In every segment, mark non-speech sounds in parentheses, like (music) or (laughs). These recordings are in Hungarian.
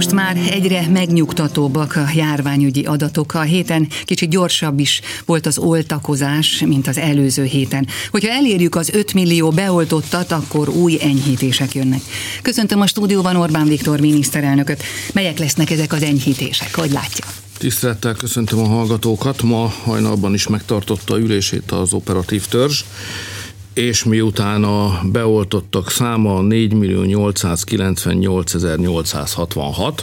Most már egyre megnyugtatóbbak a járványügyi adatok. A héten kicsit gyorsabb is volt az oltakozás, mint az előző héten. Hogyha elérjük az 5 millió beoltottat, akkor új enyhítések jönnek. Köszöntöm a stúdióban Orbán Viktor miniszterelnököt. Melyek lesznek ezek az enyhítések? Hogy látja? Tisztelettel köszöntöm a hallgatókat. Ma hajnalban is megtartotta ülését az operatív törzs és miután a beoltottak száma 4.898.866,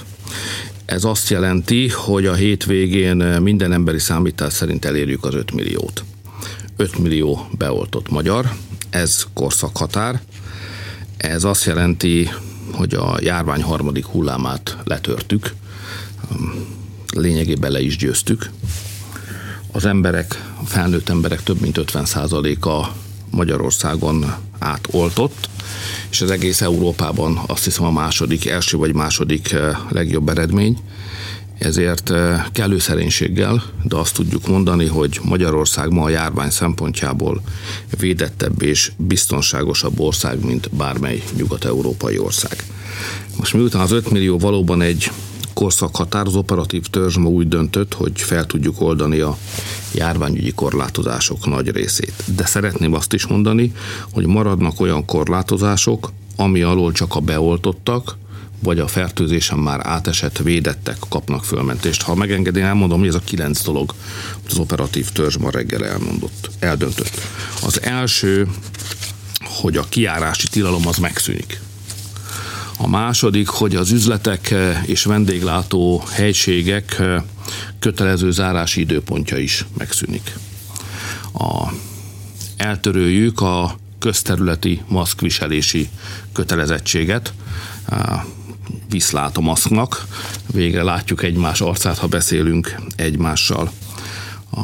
ez azt jelenti, hogy a hétvégén minden emberi számítás szerint elérjük az 5 milliót. 5 millió beoltott magyar, ez korszakhatár. Ez azt jelenti, hogy a járvány harmadik hullámát letörtük, lényegében le is győztük. Az emberek, a felnőtt emberek több mint 50%-a Magyarországon átoltott, és az egész Európában azt hiszem a második, első vagy második eh, legjobb eredmény. Ezért eh, kellő szerénységgel, de azt tudjuk mondani, hogy Magyarország ma a járvány szempontjából védettebb és biztonságosabb ország, mint bármely nyugat-európai ország. Most miután az 5 millió valóban egy korszakhatár, az operatív törzs ma úgy döntött, hogy fel tudjuk oldani a járványügyi korlátozások nagy részét. De szeretném azt is mondani, hogy maradnak olyan korlátozások, ami alól csak a beoltottak, vagy a fertőzésen már átesett védettek kapnak fölmentést. Ha megengedi, elmondom, hogy ez a kilenc dolog, hogy az operatív törzs ma reggel elmondott, eldöntött. Az első, hogy a kiárási tilalom az megszűnik. A második, hogy az üzletek eh, és vendéglátó helységek eh, kötelező zárási időpontja is megszűnik. A, eltöröljük a közterületi maszkviselési kötelezettséget, viszlát a maszknak, végre látjuk egymás arcát, ha beszélünk egymással.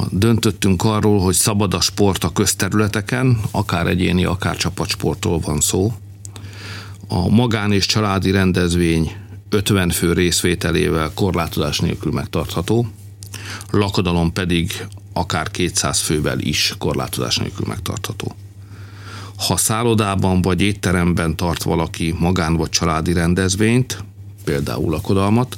Döntöttünk arról, hogy szabad a sport a közterületeken, akár egyéni, akár csapatsportról van szó a magán és családi rendezvény 50 fő részvételével korlátozás nélkül megtartható, lakodalom pedig akár 200 fővel is korlátozás nélkül megtartható. Ha szállodában vagy étteremben tart valaki magán vagy családi rendezvényt, például lakodalmat,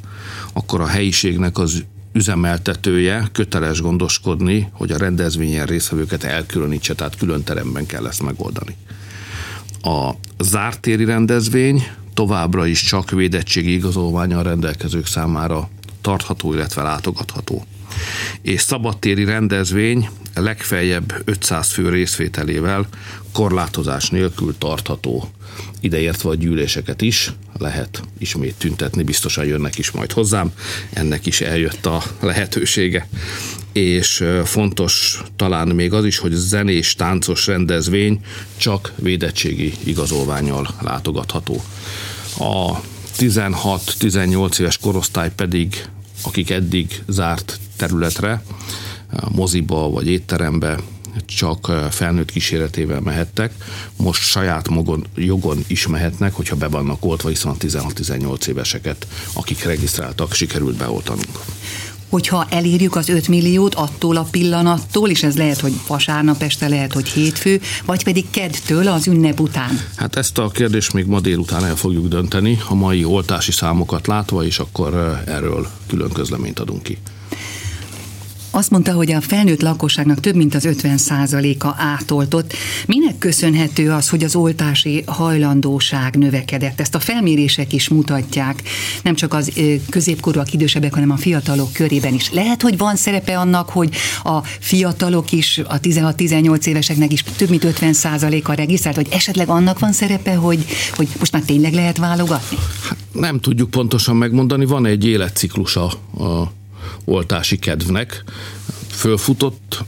akkor a helyiségnek az üzemeltetője köteles gondoskodni, hogy a rendezvényen részvevőket elkülönítse, tehát külön teremben kell ezt megoldani. A zártéri rendezvény továbbra is csak védettségi igazolványal rendelkezők számára tartható, illetve látogatható. És szabadtéri rendezvény legfeljebb 500 fő részvételével korlátozás nélkül tartható ideértve a gyűléseket is, lehet ismét tüntetni, biztosan jönnek is majd hozzám, ennek is eljött a lehetősége. És fontos talán még az is, hogy zenés, táncos rendezvény csak védettségi igazolványjal látogatható. A 16-18 éves korosztály pedig, akik eddig zárt területre, moziba vagy étterembe csak felnőtt kíséretével mehettek, most saját magon, jogon is mehetnek, hogyha be vannak oltva, hiszen a 16-18 éveseket, akik regisztráltak, sikerült beoltanunk hogyha elérjük az 5 milliót attól a pillanattól, és ez lehet, hogy vasárnap este, lehet, hogy hétfő, vagy pedig kedtől az ünnep után? Hát ezt a kérdést még ma délután el fogjuk dönteni, a mai oltási számokat látva, és akkor erről külön közleményt adunk ki. Azt mondta, hogy a felnőtt lakosságnak több mint az 50%-a átoltott. Minek köszönhető az, hogy az oltási hajlandóság növekedett? Ezt a felmérések is mutatják, nem csak az középkorúak, idősebbek, hanem a fiatalok körében is. Lehet, hogy van szerepe annak, hogy a fiatalok is, a 16-18 éveseknek is több mint 50%-a regisztrált, vagy esetleg annak van szerepe, hogy, hogy most már tényleg lehet válogatni? Hát nem tudjuk pontosan megmondani, van egy életciklusa a oltási kedvnek. Fölfutott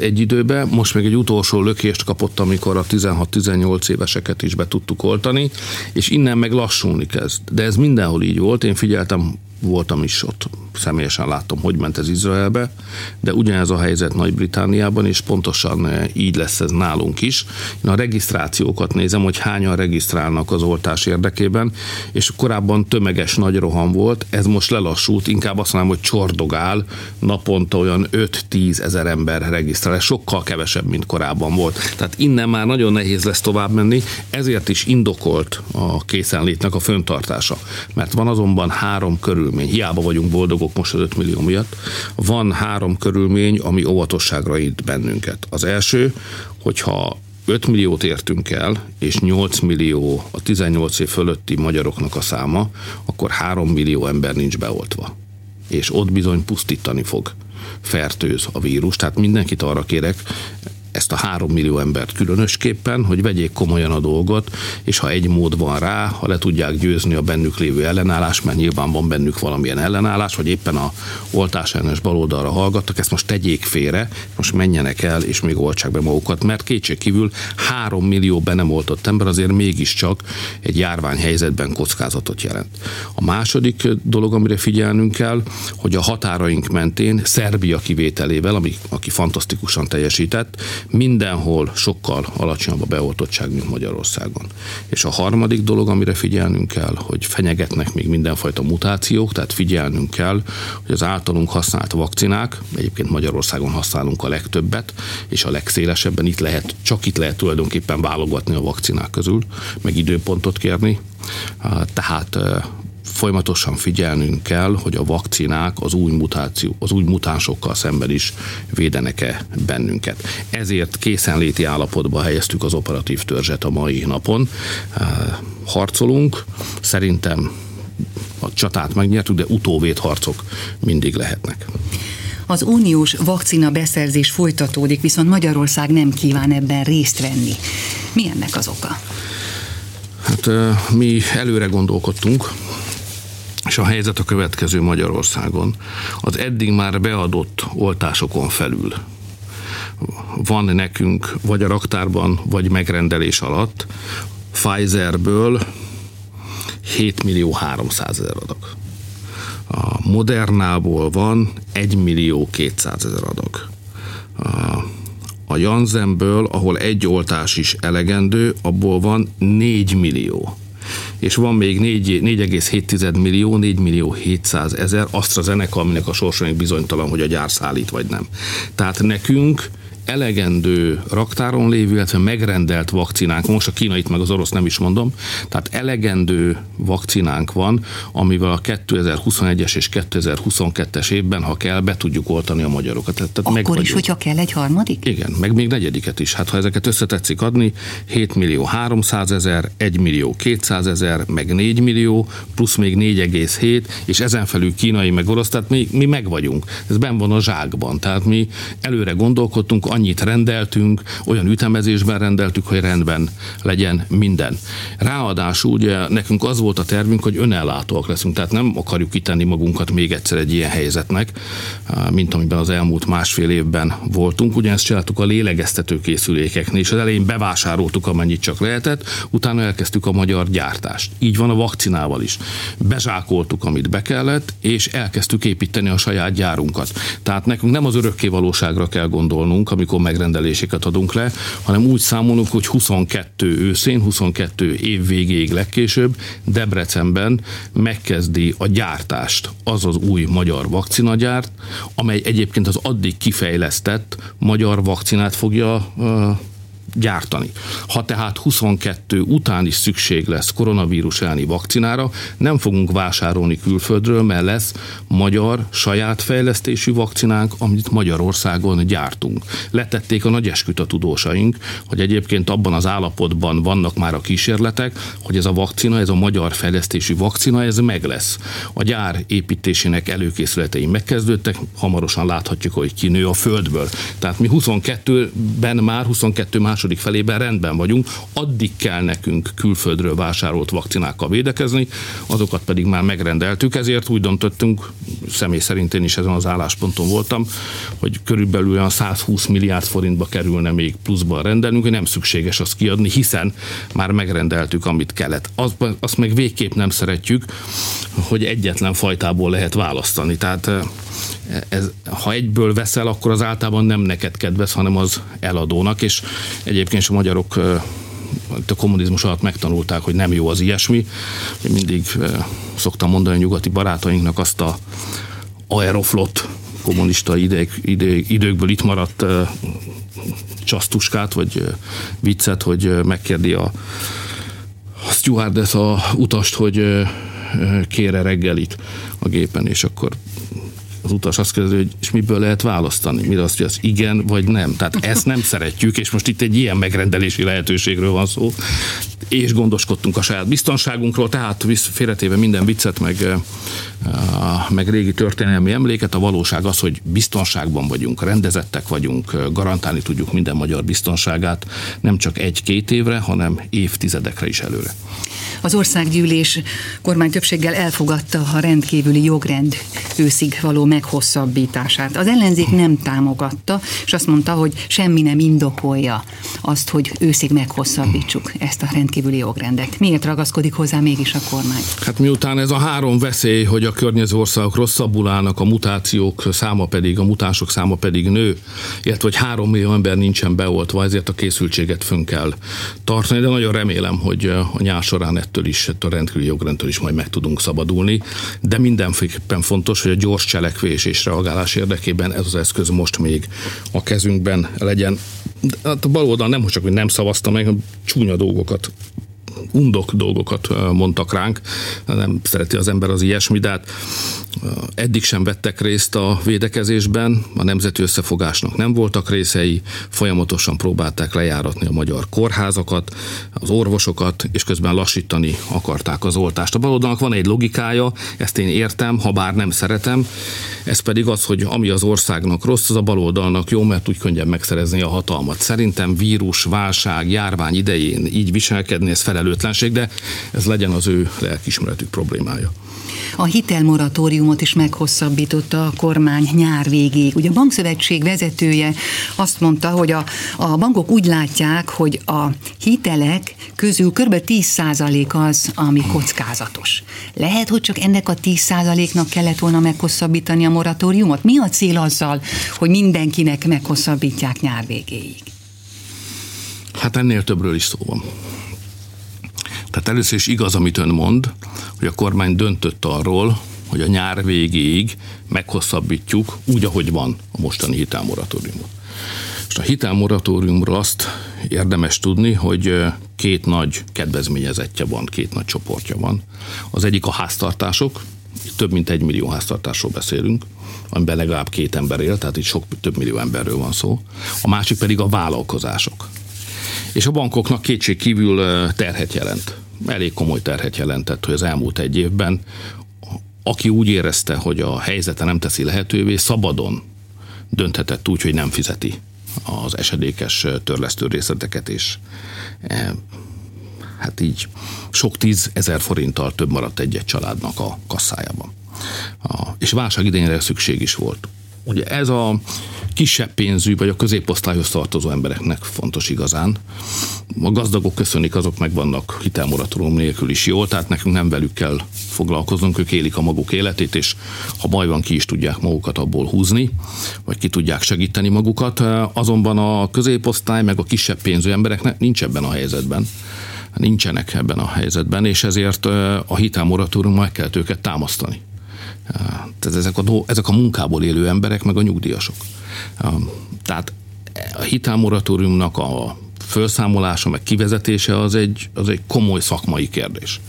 egy időben, most még egy utolsó lökést kapott, amikor a 16-18 éveseket is be tudtuk oltani, és innen meg lassulni kezd. De ez mindenhol így volt, én figyeltem, voltam is ott személyesen láttam, hogy ment ez Izraelbe, de ugyanez a helyzet Nagy-Britániában, és pontosan így lesz ez nálunk is. Én a regisztrációkat nézem, hogy hányan regisztrálnak az oltás érdekében, és korábban tömeges nagy roham volt, ez most lelassult, inkább azt mondom, hogy csordogál, naponta olyan 5-10 ezer ember regisztrál, sokkal kevesebb, mint korábban volt. Tehát innen már nagyon nehéz lesz tovább menni, ezért is indokolt a készenlétnek a föntartása. Mert van azonban három körülmény, hiába vagyunk boldogok most az 5 millió miatt, van három körülmény, ami óvatosságra int bennünket. Az első, hogyha 5 milliót értünk el, és 8 millió a 18 év fölötti magyaroknak a száma, akkor 3 millió ember nincs beoltva. És ott bizony pusztítani fog fertőz a vírus. Tehát mindenkit arra kérek, ezt a három millió embert különösképpen, hogy vegyék komolyan a dolgot, és ha egy mód van rá, ha le tudják győzni a bennük lévő ellenállás, mert nyilván van bennük valamilyen ellenállás, vagy éppen a oltás ellenes baloldalra hallgattak, ezt most tegyék félre, most menjenek el, és még oltsák be magukat, mert kétségkívül három millió be nem oltott ember azért mégiscsak egy járványhelyzetben kockázatot jelent. A második dolog, amire figyelnünk kell, hogy a határaink mentén Szerbia kivételével, ami, aki fantasztikusan teljesített, mindenhol sokkal alacsonyabb a beoltottság, mint Magyarországon. És a harmadik dolog, amire figyelnünk kell, hogy fenyegetnek még mindenfajta mutációk, tehát figyelnünk kell, hogy az általunk használt vakcinák, egyébként Magyarországon használunk a legtöbbet, és a legszélesebben itt lehet, csak itt lehet tulajdonképpen válogatni a vakcinák közül, meg időpontot kérni. Tehát folyamatosan figyelnünk kell, hogy a vakcinák az új mutáció, az új mutánsokkal szemben is védenek-e bennünket. Ezért készenléti állapotba helyeztük az operatív törzset a mai napon. Harcolunk, szerintem a csatát megnyertük, de utóvét harcok mindig lehetnek. Az uniós vakcina beszerzés folytatódik, viszont Magyarország nem kíván ebben részt venni. Mi ennek az oka? Hát mi előre gondolkodtunk, és a helyzet a következő Magyarországon. Az eddig már beadott oltásokon felül van nekünk vagy a raktárban, vagy megrendelés alatt Pfizerből 7 millió 300 ezer adag. A Modernából van 1 millió 200 ezer adag. A Janssenből, ahol egy oltás is elegendő, abból van 4 millió és van még 4,7 millió, 4 millió 700 ezer AstraZeneca, aminek a sorsa bizonytalan, hogy a gyár szállít vagy nem. Tehát nekünk elegendő raktáron lévő, illetve megrendelt vakcinánk, most a kínait meg az orosz nem is mondom, tehát elegendő vakcinánk van, amivel a 2021-es és 2022-es évben, ha kell, be tudjuk oltani a magyarokat. Tehát Akkor meg is, hogyha kell egy harmadik? Igen, meg még negyediket is. Hát ha ezeket összetetszik adni, 7 millió 300 ezer, 1 millió 200 ezer, meg 4 millió, plusz még 4,7, és ezen felül kínai meg orosz, tehát mi, mi meg vagyunk. Ez ben van a zsákban. Tehát mi előre gondolkodtunk, annyit rendeltünk, olyan ütemezésben rendeltük, hogy rendben legyen minden. Ráadásul ugye nekünk az volt a tervünk, hogy önellátóak leszünk, tehát nem akarjuk kitenni magunkat még egyszer egy ilyen helyzetnek, mint amiben az elmúlt másfél évben voltunk. Ugyanezt csináltuk a lélegeztető készülékeknél, és az elején bevásároltuk, amennyit csak lehetett, utána elkezdtük a magyar gyártást. Így van a vakcinával is. Bezsákoltuk, amit be kellett, és elkezdtük építeni a saját gyárunkat. Tehát nekünk nem az örökké valóságra kell gondolnunk, amikor megrendeléseket adunk le, hanem úgy számolunk, hogy 22 őszén, 22 év végéig legkésőbb Debrecenben megkezdi a gyártást az az új magyar vakcinagyárt, amely egyébként az addig kifejlesztett magyar vakcinát fogja gyártani. Ha tehát 22 után is szükség lesz koronavírus elleni vakcinára, nem fogunk vásárolni külföldről, mert lesz magyar saját fejlesztésű vakcinánk, amit Magyarországon gyártunk. Letették a nagy esküt a tudósaink, hogy egyébként abban az állapotban vannak már a kísérletek, hogy ez a vakcina, ez a magyar fejlesztésű vakcina, ez meg lesz. A gyár építésének előkészületei megkezdődtek, hamarosan láthatjuk, hogy kinő a földből. Tehát mi 22-ben már, 22 már második felében rendben vagyunk, addig kell nekünk külföldről vásárolt vakcinákkal védekezni, azokat pedig már megrendeltük, ezért úgy döntöttünk, személy szerint én is ezen az állásponton voltam, hogy körülbelül olyan 120 milliárd forintba kerülne még pluszban rendelnünk, hogy nem szükséges azt kiadni, hiszen már megrendeltük, amit kellett. Azt, azt meg végképp nem szeretjük, hogy egyetlen fajtából lehet választani. Tehát ez, ha egyből veszel, akkor az általában nem neked kedvez, hanem az eladónak, és egyébként a magyarok a kommunizmus alatt megtanulták, hogy nem jó az ilyesmi. Mindig szoktam mondani a nyugati barátainknak azt a aeroflot kommunista idő, idő, időkből itt maradt uh, csasztuskát, vagy uh, viccet, hogy uh, megkérdi a, a stewardess a utast, hogy kére reggelit a gépen, és akkor az utas azt kérdezi, hogy és miből lehet választani? Mire azt, hogy az igen vagy nem. Tehát ezt nem szeretjük, és most itt egy ilyen megrendelési lehetőségről van szó, és gondoskodtunk a saját biztonságunkról, tehát félretéve minden viccet, meg, meg régi történelmi emléket, a valóság az, hogy biztonságban vagyunk, rendezettek vagyunk, garantálni tudjuk minden magyar biztonságát, nem csak egy-két évre, hanem évtizedekre is előre. Az országgyűlés kormány többséggel elfogadta a rendkívüli jogrend őszig való meghosszabbítását. Az ellenzék nem támogatta, és azt mondta, hogy semmi nem indokolja azt, hogy őszig meghosszabbítsuk ezt a rendkívüli jogrendet. Miért ragaszkodik hozzá mégis a kormány? Hát miután ez a három veszély, hogy a környező országok rosszabbul állnak, a mutációk száma pedig, a mutások száma pedig nő, illetve hogy három millió ember nincsen beoltva, ezért a készültséget fönn kell tartani, de nagyon remélem, hogy a nyár során ettől is, ettől a rendkívüli jogrendtől is majd meg tudunk szabadulni, de mindenféleképpen fontos, hogy a gyors cselekvés és reagálás érdekében ez az eszköz most még a kezünkben legyen. Hát a baloldal nem csak, hogy nem szavazta meg, csúnya dolgokat undok dolgokat mondtak ránk, nem szereti az ember az ilyesmi, de hát eddig sem vettek részt a védekezésben, a nemzeti összefogásnak nem voltak részei, folyamatosan próbálták lejáratni a magyar kórházakat, az orvosokat, és közben lassítani akarták az oltást. A baloldalnak van egy logikája, ezt én értem, ha bár nem szeretem, ez pedig az, hogy ami az országnak rossz, az a baloldalnak jó, mert úgy könnyen megszerezni a hatalmat. Szerintem vírus, válság, járvány idején így viselkedni, ez felelőtlenség, de ez legyen az ő lelkismeretük problémája. A hitelmoratóriumot is meghosszabbította a kormány nyár végéig. Ugye a bankszövetség vezetője azt mondta, hogy a, a bankok úgy látják, hogy a hitelek közül kb. 10% az, ami kockázatos. Lehet, hogy csak ennek a 10%-nak kellett volna meghosszabbítani a moratóriumot? Mi a cél azzal, hogy mindenkinek meghosszabbítják nyár végéig? Hát ennél többről is szó van. Tehát először is igaz, amit ön mond, hogy a kormány döntött arról, hogy a nyár végéig meghosszabbítjuk úgy, ahogy van a mostani hitelmoratóriumot. És a hitelmoratóriumról azt érdemes tudni, hogy két nagy kedvezményezettje van, két nagy csoportja van. Az egyik a háztartások, több mint egy millió háztartásról beszélünk, amiben legalább két ember él, tehát itt sok több millió emberről van szó. A másik pedig a vállalkozások. És a bankoknak kétség kívül terhet jelent elég komoly terhet jelentett, hogy az elmúlt egy évben aki úgy érezte, hogy a helyzete nem teszi lehetővé, szabadon dönthetett úgy, hogy nem fizeti az esedékes törlesztő részleteket, és e, hát így sok tízezer forinttal több maradt egy-egy családnak a kasszájában. A, és válság idején szükség is volt. Ugye ez a kisebb pénzű, vagy a középosztályhoz tartozó embereknek fontos igazán. A gazdagok köszönik, azok meg vannak hitelmoratórium nélkül is jól, tehát nekünk nem velük kell foglalkoznunk, ők élik a maguk életét, és ha baj van, ki is tudják magukat abból húzni, vagy ki tudják segíteni magukat. Azonban a középosztály, meg a kisebb pénzű embereknek nincs ebben a helyzetben nincsenek ebben a helyzetben, és ezért a hitelmoratórium kell őket támasztani. Tehát ezek a, ezek a munkából élő emberek, meg a nyugdíjasok. Tehát a hitelmoratóriumnak a felszámolása, meg kivezetése az egy, az egy komoly szakmai kérdés.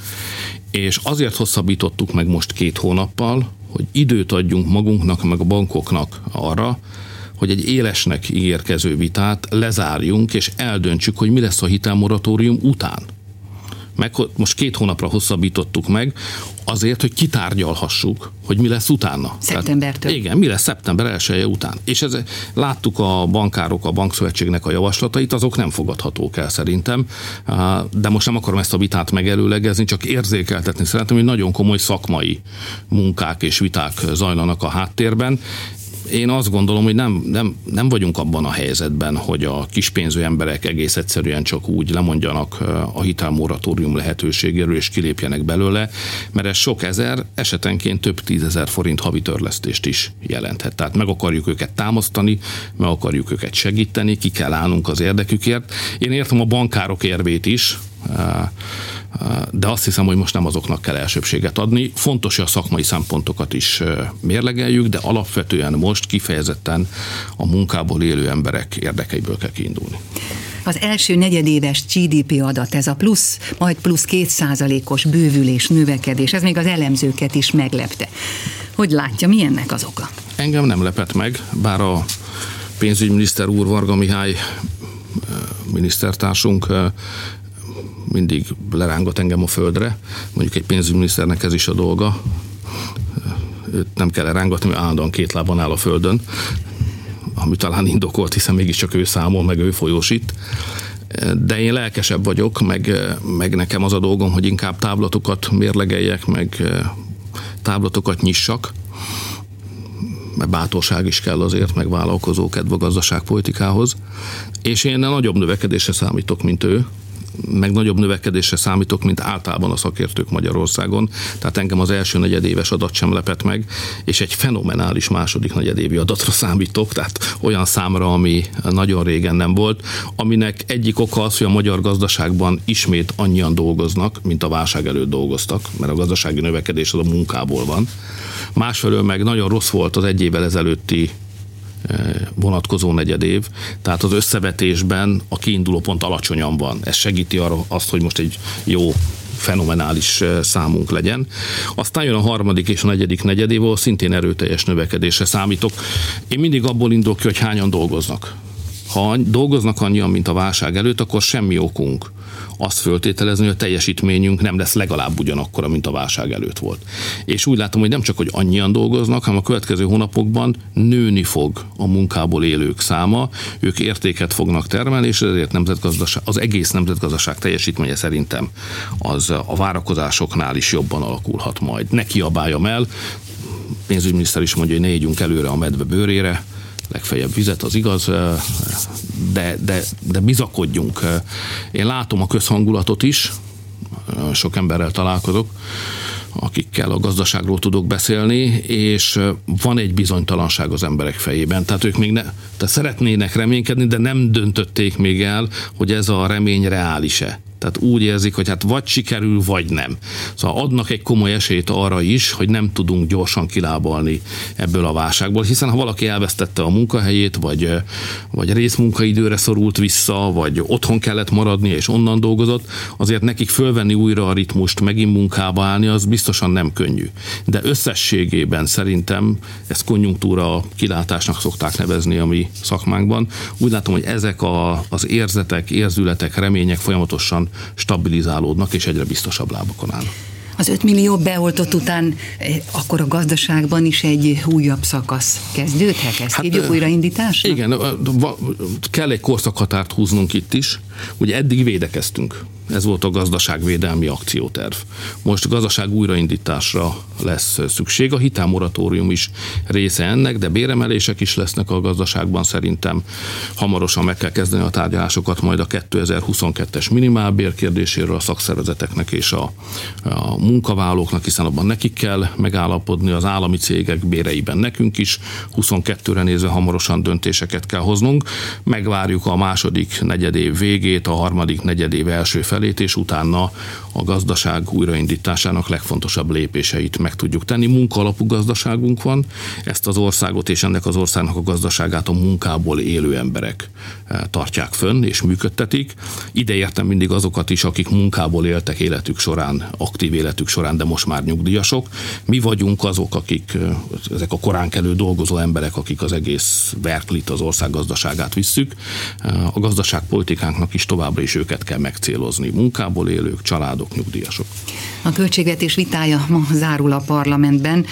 És azért hosszabbítottuk meg most két hónappal, hogy időt adjunk magunknak, meg a bankoknak arra, hogy egy élesnek ígérkező vitát lezárjunk, és eldöntsük, hogy mi lesz a hitelmoratórium után. Meg, most két hónapra hosszabbítottuk meg, azért, hogy kitárgyalhassuk, hogy mi lesz utána. Szeptembertől. Tehát, igen, mi lesz szeptember 1 -e után. És ez, láttuk a bankárok, a bankszövetségnek a javaslatait, azok nem fogadhatók el szerintem, de most nem akarom ezt a vitát megelőlegezni, csak érzékeltetni szeretném, hogy nagyon komoly szakmai munkák és viták zajlanak a háttérben, én azt gondolom, hogy nem, nem, nem vagyunk abban a helyzetben, hogy a kispénzű emberek egész egyszerűen csak úgy lemondjanak a hitelmoratórium lehetőségéről és kilépjenek belőle, mert ez sok ezer, esetenként több tízezer forint havi törlesztést is jelenthet. Tehát meg akarjuk őket támasztani, meg akarjuk őket segíteni, ki kell állnunk az érdekükért. Én értem a bankárok érvét is, de azt hiszem, hogy most nem azoknak kell elsőbséget adni. Fontos, hogy a szakmai szempontokat is mérlegeljük, de alapvetően most kifejezetten a munkából élő emberek érdekeiből kell kiindulni. Az első negyedéves GDP adat, ez a plusz, majd plusz kétszázalékos bővülés, növekedés, ez még az elemzőket is meglepte. Hogy látja, mi ennek az oka? Engem nem lepett meg, bár a pénzügyminiszter úr Varga Mihály minisztertársunk mindig lerángat engem a földre, mondjuk egy pénzügyminiszternek ez is a dolga, őt nem kell lerángatni, mert állandóan két lábon áll a földön, ami talán indokolt, hiszen mégiscsak ő számol, meg ő folyósít. De én lelkesebb vagyok, meg, meg nekem az a dolgom, hogy inkább táblatokat mérlegeljek, meg táblatokat nyissak, mert bátorság is kell azért, meg vállalkozó kedv a gazdaságpolitikához. És én nagyobb növekedésre számítok, mint ő, meg nagyobb növekedésre számítok, mint általában a szakértők Magyarországon. Tehát engem az első negyedéves adat sem lepett meg, és egy fenomenális második negyedévi adatra (laughs) számítok, tehát olyan számra, ami nagyon régen nem volt, aminek egyik oka az, hogy a magyar gazdaságban ismét annyian dolgoznak, mint a válság előtt dolgoztak, mert a gazdasági növekedés az a munkából van. Másfelől meg nagyon rossz volt az egy évvel ezelőtti vonatkozó negyedév, tehát az összevetésben a kiinduló pont alacsonyan van. Ez segíti arra azt, hogy most egy jó fenomenális számunk legyen. Aztán jön a harmadik és a negyedik negyedév, ahol szintén erőteljes növekedésre számítok. Én mindig abból indulok ki, hogy hányan dolgoznak. Ha dolgoznak annyian, mint a válság előtt, akkor semmi okunk azt föltételezni, hogy a teljesítményünk nem lesz legalább ugyanakkora, mint a válság előtt volt. És úgy látom, hogy nem csak, hogy annyian dolgoznak, hanem a következő hónapokban nőni fog a munkából élők száma, ők értéket fognak termelni, és ezért nemzetgazdaság, az egész nemzetgazdaság teljesítménye szerintem az a várakozásoknál is jobban alakulhat majd. Ne kiabáljam el, pénzügyminiszter is mondja, hogy ne égyünk előre a medve bőrére, legfeljebb vizet, az igaz, de, de, de bizakodjunk. Én látom a közhangulatot is, sok emberrel találkozok, akikkel a gazdaságról tudok beszélni, és van egy bizonytalanság az emberek fejében. Tehát ők még ne, tehát szeretnének reménykedni, de nem döntötték még el, hogy ez a remény reális-e. Tehát úgy érzik, hogy hát vagy sikerül, vagy nem. Szóval adnak egy komoly esélyt arra is, hogy nem tudunk gyorsan kilábalni ebből a válságból, hiszen ha valaki elvesztette a munkahelyét, vagy, vagy részmunkaidőre szorult vissza, vagy otthon kellett maradni, és onnan dolgozott, azért nekik fölvenni újra a ritmust, megint munkába állni, az biztosan nem könnyű. De összességében szerintem ezt konjunktúra kilátásnak szokták nevezni a mi szakmánkban. Úgy látom, hogy ezek a, az érzetek, érzületek, remények folyamatosan stabilizálódnak, és egyre biztosabb lábakon állnak. Az 5 millió beoltott után eh, akkor a gazdaságban is egy újabb szakasz kezdődhet? Ezt hát, hívjuk újraindításra? Igen, kell egy korszakhatárt húznunk itt is. Ugye eddig védekeztünk ez volt a gazdaságvédelmi akcióterv. Most a gazdaság újraindításra lesz szükség. A hitelmoratórium is része ennek, de béremelések is lesznek a gazdaságban szerintem. Hamarosan meg kell kezdeni a tárgyalásokat majd a 2022-es minimálbér kérdéséről a szakszervezeteknek és a, a munkavállalóknak, hiszen abban nekik kell megállapodni az állami cégek béreiben nekünk is. 22-re nézve hamarosan döntéseket kell hoznunk. Megvárjuk a második negyedév végét, a harmadik negyedév első felét, és utána a gazdaság újraindításának legfontosabb lépéseit meg tudjuk tenni. Munkalapú gazdaságunk van, ezt az országot és ennek az országnak a gazdaságát a munkából élő emberek tartják fönn és működtetik. Ide értem mindig azokat is, akik munkából éltek életük során, aktív életük során, de most már nyugdíjasok. Mi vagyunk azok, akik ezek a korán kelő dolgozó emberek, akik az egész verklit, az ország gazdaságát visszük. A gazdaságpolitikánknak is továbbra is őket kell megcélozni. Munkából élők, családok, nyugdíjasok. A költségvetés vitája ma zárul a parlamentben.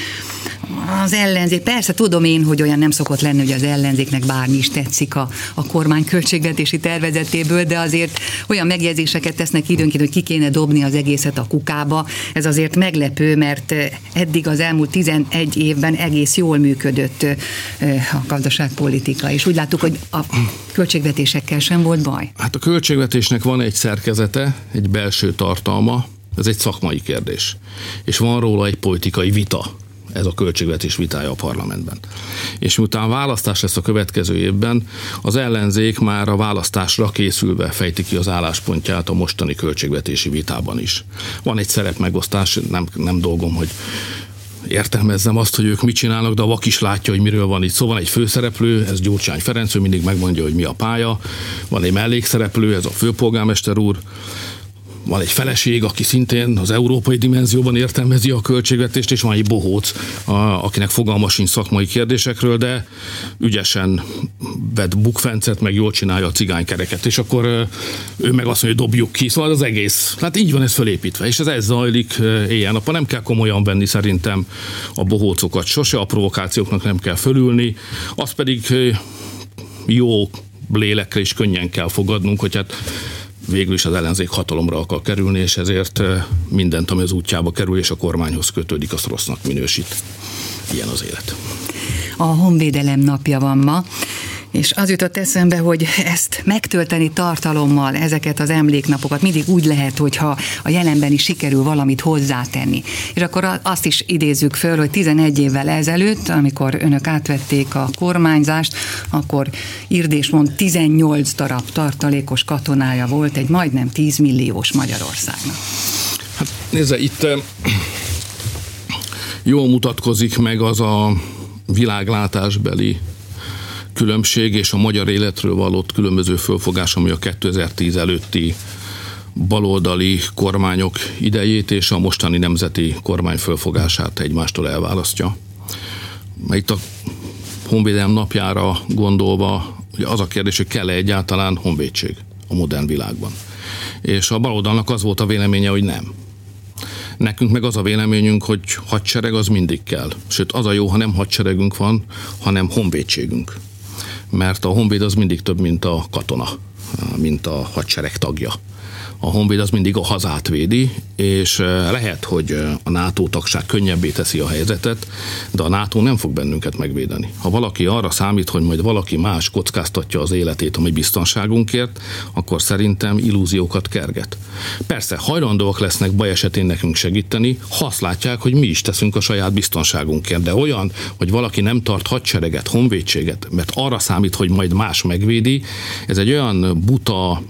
Az ellenzék, persze tudom én, hogy olyan nem szokott lenni, hogy az ellenzéknek bármi is tetszik a, a kormány költségvetési tervezetéből, de azért olyan megjegyzéseket tesznek időnként, hogy ki kéne dobni az egészet a kukába. Ez azért meglepő, mert eddig az elmúlt 11 évben egész jól működött a gazdaságpolitika, és úgy láttuk, hogy a költségvetésekkel sem volt baj. Hát a költségvetésnek van egy szerkezete, egy belső tartalma, ez egy szakmai kérdés. És van róla egy politikai vita, ez a költségvetés vitája a parlamentben. És miután választás lesz a következő évben, az ellenzék már a választásra készülve fejti ki az álláspontját a mostani költségvetési vitában is. Van egy szerepmegosztás, nem, nem dolgom, hogy értelmezzem azt, hogy ők mit csinálnak, de a vak is látja, hogy miről van itt Szóval egy főszereplő, ez Gyurcsány Ferenc, ő mindig megmondja, hogy mi a pálya, van egy mellékszereplő, ez a főpolgármester úr, van egy feleség, aki szintén az európai dimenzióban értelmezi a költségvetést, és van egy bohóc, a, akinek fogalma sincs szakmai kérdésekről, de ügyesen vet bukfencet, meg jól csinálja a cigánykereket, és akkor ő meg azt mondja, hogy dobjuk ki, szóval az egész. Hát így van ez felépítve, és ez ez zajlik éjjel-nappal. Nem kell komolyan venni szerintem a bohócokat sose, a provokációknak nem kell fölülni, az pedig jó lélekre is könnyen kell fogadnunk, hogy hát végül is az ellenzék hatalomra akar kerülni, és ezért mindent, ami az útjába kerül, és a kormányhoz kötődik, azt rossznak minősít. Ilyen az élet. A honvédelem napja van ma. És az jutott eszembe, hogy ezt megtölteni tartalommal, ezeket az emléknapokat mindig úgy lehet, hogyha a jelenben is sikerül valamit hozzátenni. És akkor azt is idézzük föl, hogy 11 évvel ezelőtt, amikor önök átvették a kormányzást, akkor Irdés mond 18 darab tartalékos katonája volt egy majdnem 10 milliós Magyarországnak. Hát nézze, itt jól mutatkozik meg az a világlátásbeli különbség és a magyar életről valott különböző fölfogás, ami a 2010 előtti baloldali kormányok idejét és a mostani nemzeti kormány fölfogását egymástól elválasztja. Itt a honvédelem napjára gondolva, ugye az a kérdés, hogy kell-e egyáltalán honvédség a modern világban. És a baloldalnak az volt a véleménye, hogy nem. Nekünk meg az a véleményünk, hogy hadsereg az mindig kell. Sőt, az a jó, ha nem hadseregünk van, hanem honvédségünk mert a honvéd az mindig több, mint a katona, mint a hadsereg tagja a honvéd az mindig a hazát védi, és lehet, hogy a NATO tagság könnyebbé teszi a helyzetet, de a NATO nem fog bennünket megvédeni. Ha valaki arra számít, hogy majd valaki más kockáztatja az életét a mi biztonságunkért, akkor szerintem illúziókat kerget. Persze, hajlandóak lesznek baj esetén nekünk segíteni, ha azt látják, hogy mi is teszünk a saját biztonságunkért, de olyan, hogy valaki nem tart hadsereget, honvédséget, mert arra számít, hogy majd más megvédi, ez egy olyan buta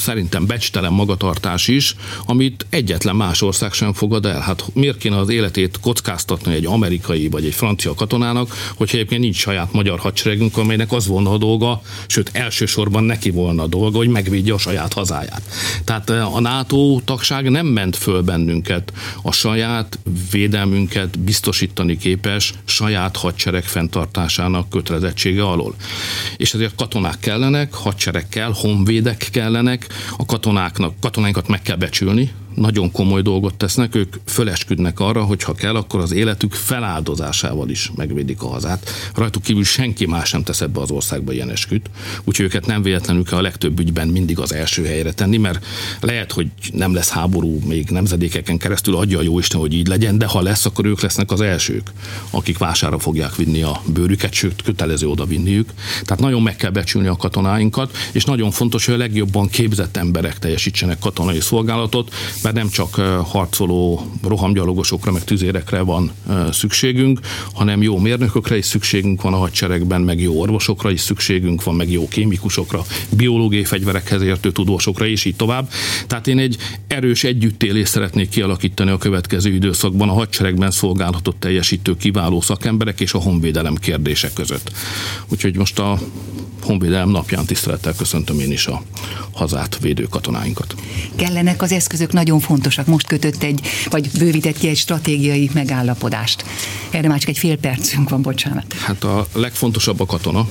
szerintem becstelen magatartás is, amit egyetlen más ország sem fogad el. Hát miért kéne az életét kockáztatni egy amerikai vagy egy francia katonának, hogyha egyébként nincs saját magyar hadseregünk, amelynek az volna a dolga, sőt elsősorban neki volna a dolga, hogy megvédje a saját hazáját. Tehát eh, a NATO tagság nem ment föl bennünket a saját védelmünket biztosítani képes saját hadsereg fenntartásának kötelezettsége alól. És ezért katonák kellenek, hadsereg kell, honvédek kellenek, a katonáknak, katonáinkat meg kell becsülni, nagyon komoly dolgot tesznek, ők fölesküdnek arra, hogy ha kell, akkor az életük feláldozásával is megvédik a hazát. Rajtuk kívül senki más nem tesz ebbe az országba ilyen esküt, úgyhogy őket nem véletlenül kell a legtöbb ügyben mindig az első helyre tenni, mert lehet, hogy nem lesz háború még nemzedékeken keresztül, adja a Jóisten, hogy így legyen, de ha lesz, akkor ők lesznek az elsők, akik vására fogják vinni a bőrüket, sőt, kötelező oda vinniük. Tehát nagyon meg kell becsülni a katonáinkat, és nagyon fontos, hogy a legjobban képzett emberek teljesítsenek katonai szolgálatot, mert nem csak harcoló rohamgyalogosokra, meg tüzérekre van szükségünk, hanem jó mérnökökre is szükségünk van a hadseregben, meg jó orvosokra is szükségünk van, meg jó kémikusokra, biológiai fegyverekhez értő tudósokra, és így tovább. Tehát én egy erős együttélést szeretnék kialakítani a következő időszakban a hadseregben szolgálatot teljesítő kiváló szakemberek és a honvédelem kérdések között. Úgyhogy most a Honvédelem napján tisztelettel köszöntöm én is a hazát védő katonáinkat. Kellenek az eszközök, nagyon fontosak. Most kötött egy, vagy bővített ki egy stratégiai megállapodást. Erre már csak egy fél percünk van, bocsánat. Hát a legfontosabb a katona,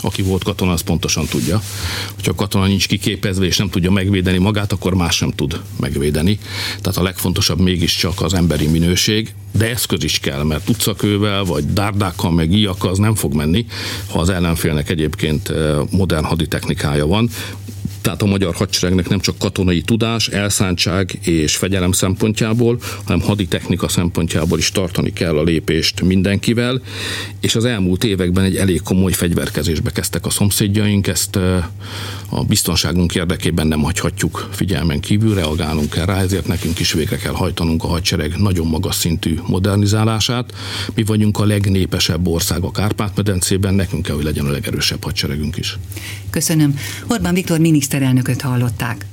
aki volt katona, az pontosan tudja. Hogyha a katona nincs kiképezve és nem tudja megvédeni magát, akkor más sem tud megvédeni. Tehát a legfontosabb mégiscsak az emberi minőség, de eszköz is kell, mert utcakővel, vagy dárdákkal, meg íjakkal az nem fog menni, ha az ellenfélnek egyébként eh, modern haditechnikája van. Tehát a magyar hadseregnek nem csak katonai tudás, elszántság és fegyelem szempontjából, hanem haditechnika szempontjából is tartani kell a lépést mindenkivel, és az elmúlt években egy elég komoly fegyverkezésbe kezdtek a szomszédjaink, ezt a biztonságunk érdekében nem hagyhatjuk figyelmen kívül, reagálnunk kell rá, ezért nekünk is végre kell hajtanunk a hadsereg nagyon magas szintű modernizálását. Mi vagyunk a legnépesebb ország a Kárpát-medencében, nekünk kell, hogy legyen a legerősebb hadseregünk is. Köszönöm. Orbán Viktor miniszter miniszterelnököt hallották.